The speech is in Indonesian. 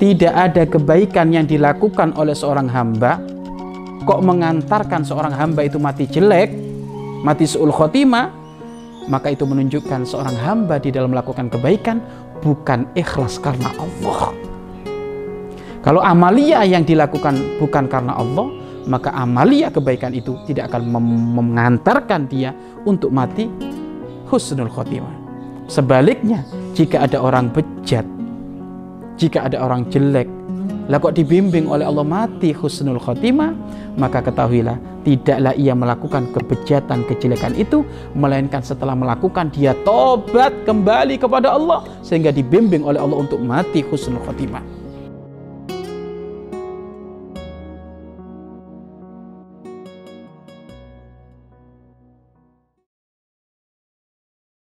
tidak ada kebaikan yang dilakukan oleh seorang hamba kok mengantarkan seorang hamba itu mati jelek, mati suul khotimah, maka itu menunjukkan seorang hamba di dalam melakukan kebaikan bukan ikhlas karena Allah. Kalau amalia yang dilakukan bukan karena Allah, maka amalia kebaikan itu tidak akan mengantarkan dia untuk mati husnul khotimah. Sebaliknya, jika ada orang bejat, jika ada orang jelek, lah kok dibimbing oleh Allah mati husnul khotimah, maka ketahuilah tidaklah ia melakukan kebejatan kejelekan itu melainkan setelah melakukan dia tobat kembali kepada Allah sehingga dibimbing oleh Allah untuk mati husnul khotimah